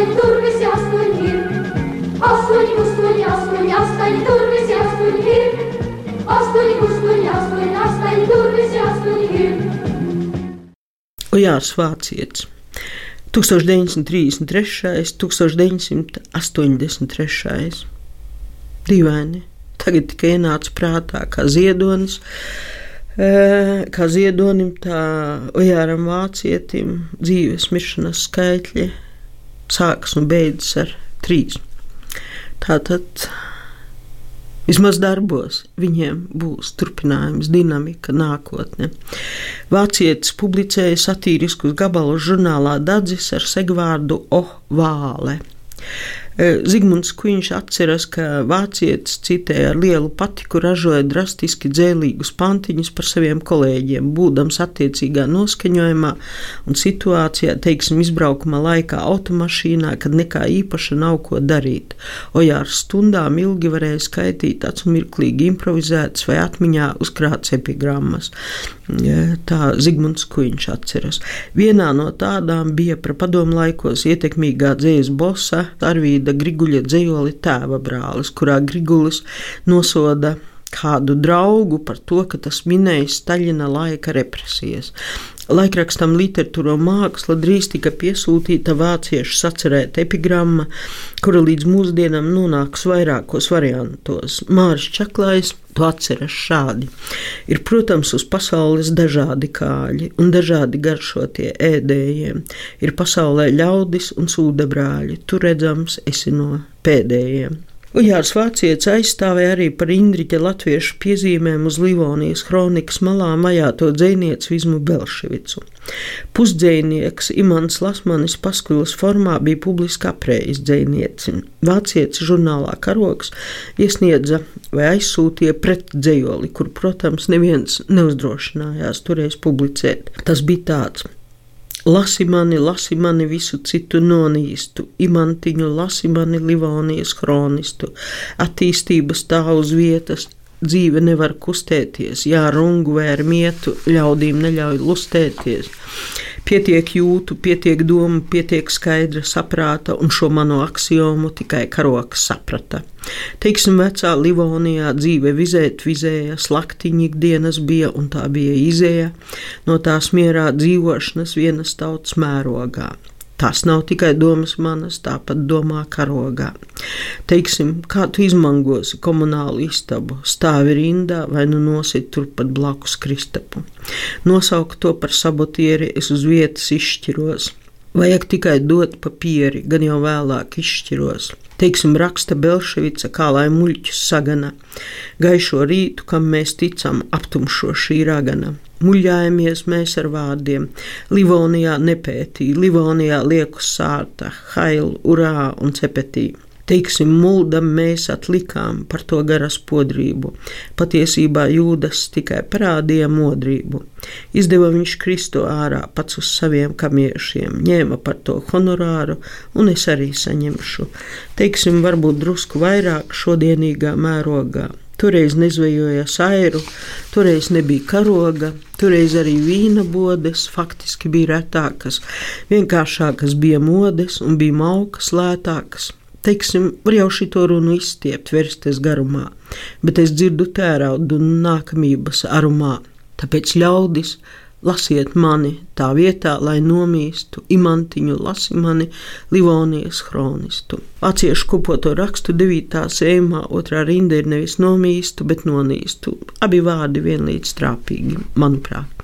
Astoņi, tur visi astoņi ir Astoņi gustoņi, astoņi, astoņi, tur visi astoņi ir Astoņi gustoņi, astoņi, astoņi, tur visi astoņi ir Ojārs Vācietis. 1933. 1983. Dīvaini. Tagad tikai ienāca prātā kā ziedonis. Kā ziedonim, tā Ojāram Vācietim dzīves miršanas skaitļi sākas un beidzas ar trīs. Tātad Vismaz darbos viņiem būs turpinājums, dinamika, nākotne. Vācietis publicēja satīriskus gabalus žurnālā Dadzis ar segvārdu Ohvāle. Zigmunds Kuņš atceras, ka vācietis citēja ar lielu patiku ražoja drastiski dzēlīgus pantiņus par saviem kolēģiem, būdams attiecīgā noskaņojumā un situācijā, teiksim, izbraukuma laikā automašīnā, kad nekā īpaša nav ko darīt. Ojārs stundām ilgi varēja skaitīt acumirklīgi improvizētas vai atmiņā uzkrāts epigrammas. Tā Zigmunds Kuņš atceras. Vienā no tādām bija par padomu laikos ietekmīgā dzējas bosa Arvīda Griguļa dzējoli tēva brālis, kurā Grigulis nosoda kādu draugu par to, ka tas minēja Staļina laika represijas. Laikrakstam literatūra māksla drīz tika piesūtīta vāciešu sacerēta epigramma, kura līdz mūsdienām nonāks vairākos variantos. Māris Čaklājs to atceras šādi. Ir, protams, uz pasaules dažādi kāļi un dažādi garšotie ēdējiem. Ir pasaulē ļaudis un sūdebrāļi, tu redzams esi no pēdējiem. Ujārs Vācietis aizstāvēja arī par Indriķa latviešu piezīmēm uz Livonijas kronikas malām vajāto dzēnieci Vizmu Belševicu. Pusdzēnieks Imants Lasmanis paskulas formā bija publiski apreiz dzēnieci. Vācietis žurnālā Karoks iesniedza vai aizsūtīja pret dzējoli, kur, protams, neviens neuzdrošinājās toreiz publicēt. Tas bija tāds. Lasi mani, lasi mani visu citu nonīstu, imantiņu, lasi mani Livonijas kronistu, attīstības tā uz vietas, dzīve nevar kustēties, jā, rungu ar mietu ļaudīm neļauj lustēties. Pietiek jūtu, pietiek domu, pietiek skaidra saprāta, un šo manu axiomu tikai karoks saprata. Teiksim, vecā Livonijā dzīve vizēt vizēja, slaktiņi ikdienas bija, un tā bija izēja no tās mierā dzīvošanas vienas tautas mērogā. Tas nav tikai domas manas, tāpat domā karogā. Teiksim, kā tu izmangosi komunālu istabu, stāvi rindā vai nu nosit turpat blakus Kristapu. Nosaukt to par sabotieri, es uz vietas izšķiros. Vajag tikai dot papīri, gan jau vēlāk izšķiros. Teiksim, raksta Belševica, kā lai muļķus sagana. Gaišo rītu, kam mēs ticam, aptumšo šī ragana. Muļājamies mēs ar vārdiem. Livonijā nepētīja, Livonijā lieku sārta, hailu, urā un cepetī. Teiksim, muldam mēs atlikām par to garas podrību. Patiesībā jūdas tikai parādīja modrību. Izdeva viņš Kristo ārā pats uz saviem kamiešiem, ņēma par to honorāru, un es arī saņemšu. Teiksim, varbūt drusku vairāk šodienīgā mērogā. Toreiz nezvejoja sairu, toreiz nebija karoga, toreiz arī vīna bodes faktiski bija retākas, vienkāršākas bija modes un bija maukas lētākas. Teiksim, var jau šito runu izstiept, vērsties garumā, bet es dzirdu tēraudu nākamības arumā. Tāpēc ļaudis Lasiet mani tā vietā, lai nomīstu, imantiņu lasi mani Livonijas chronistu. Vāciešu kopoto rakstu 9. sējumā otrā rinda ir nevis nomīstu, bet nonīstu. Abi vārdi vienlīdz trāpīgi, manuprāt.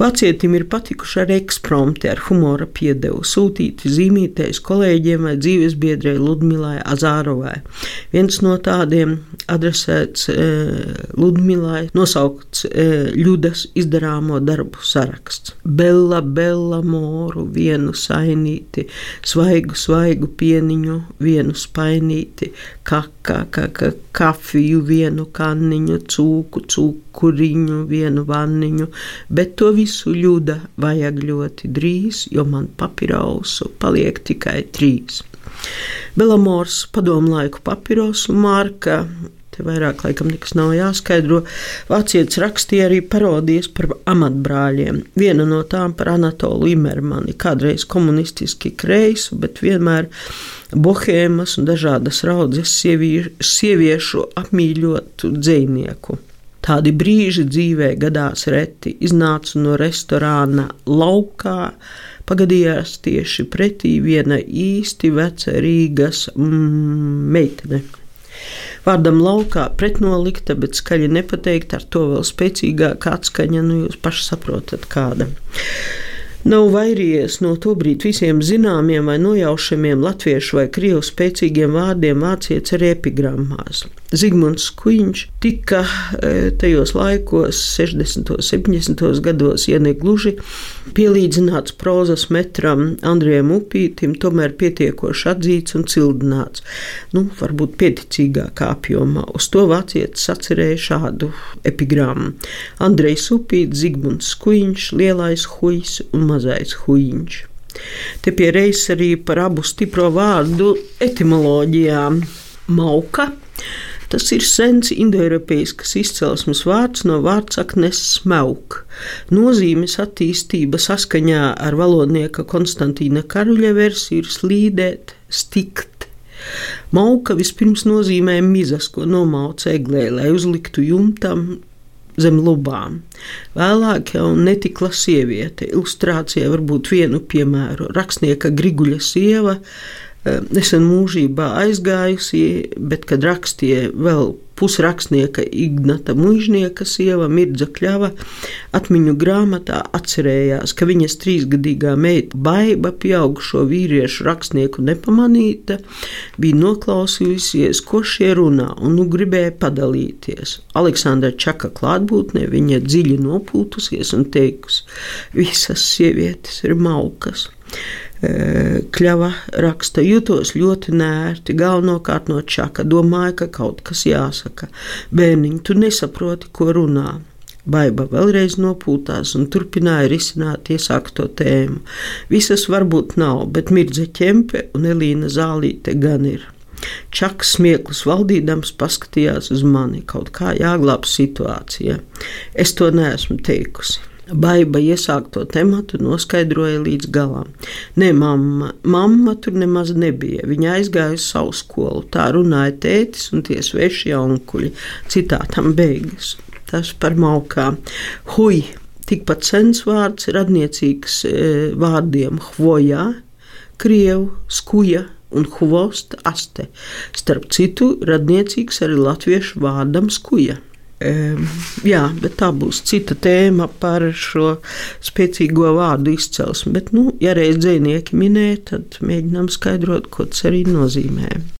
Vācietim ir patikuši ar ekspromti, ar humora piedevu, sūtīti zīmītais kolēģiem vai dzīvesbiedrei Ludmilai Azārovai. Viens no tādiem adresēts e, Ludmilai, nosaukts e, Ļudas izdarāmo darbu saraksts. Bella, bella moru, vienu sainīti, svaigu, svaigu pieniņu, vienu spainīti, kaka, kaka, kafiju, vienu kanniņu, cūku, cukuriņu, vienu vanniņu, bet to visu ļuda vajag ļoti drīz, jo man papirausu paliek tikai trīs. Belamors, padomu laiku papirosu marka, te vairāk laikam nekas nav jāskaidro. Vācietis rakstīja arī parodijas par amatbrāļiem. Viena no tām par Anatolu Imermani, kādreiz komunistiski kreisu, bet vienmēr bohēmas un dažādas raudzes sieviešu apmīļotu dzinieku. Tādi brīži dzīvē gadās reti. Iznācu no restorāna laukā, pagadījās tieši pretī viena īsti veca Rīgas mm, meitene. Vārdam laukā pretnolikta, bet skaļi nepateikt, ar to vēl spēcīgāka atskaņa, nu jūs paši saprotat kāda nav vairījies no tobrīd visiem zināmiem vai nojaušamiem latviešu vai krievu spēcīgiem vārdiem vācietis ar epigrammās. Zigmunds Kuņš tika e, tajos laikos, 60. un 70. gados, ja ne gluži pielīdzināts prozas metram Andrijam Upītim, tomēr pietiekoši atzīts un cildināts, nu, varbūt pieticīgākā apjomā. Uz to vācietis atcerēja šādu epigrammu. Andrejs Upīts, Zigmunds Kuņš, lielais huijs un mazais huīņš. Te pie reizes arī par abu stipro vārdu etimoloģijām. Mauka Tas ir sens indoeiropeiskas izcelsmes vārds no vārdsaknes smauk. Nozīmes attīstība saskaņā ar valodnieka Konstantīna Karuļa versiju ir slīdēt, stikt. Mauka vispirms nozīmē mizas, ko nomauc eglē, lai uzliktu jumtam zem lubām. Vēlāk jau netikla sieviete. Ilustrācijā varbūt vienu piemēru. Rakstnieka Griguļa sieva nesen mūžībā aizgājusi, bet, kad rakstīja vēl pusrakstnieka Ignata Mužnieka sieva Mirdza Kļava atmiņu grāmatā atcerējās, ka viņas trīsgadīgā meita Baiba pieaugušo vīriešu rakstnieku nepamanīta, bija noklausījusies, ko šie runā, un nu gribēja padalīties. Aleksandra Čaka klātbūtnē viņa dziļi nopūtusies un teikusi, visas sievietes ir maukas. Kļava raksta, jutos ļoti nērti, galvenokārt no čaka, domāju, ka kaut kas jāsaka. Bērniņ, tu nesaproti, ko runā. Baiba vēlreiz nopūtās un turpināja risināt iesākto tēmu. Visas varbūt nav, bet Mirdze ķempe un Elīna Zālīte gan ir. Čaks smieklus valdīdams paskatījās uz mani, kaut kā jāglāb situācija. Es to neesmu teikusi. Baiba iesākto tematu noskaidroja līdz galam. Nē, mamma, mamma tur nemaz nebija. Viņa aizgāja uz savu skolu. Tā runāja tētis un tie sveši jaunkuļi. Citātam beigas. Tas par maukām. Hui! Tikpat sens vārds radniecīgs e, vārdiem hvojā, krievu, skuja un hvost aste. Starp citu, radniecīgs arī latviešu vārdam skuja. Jā, bet tā būs cita tēma par šo spēcīgo vārdu izcelsmi. Bet, nu, ja reiz dzinieki minēja, tad mēģinām skaidrot, ko tas arī nozīmē.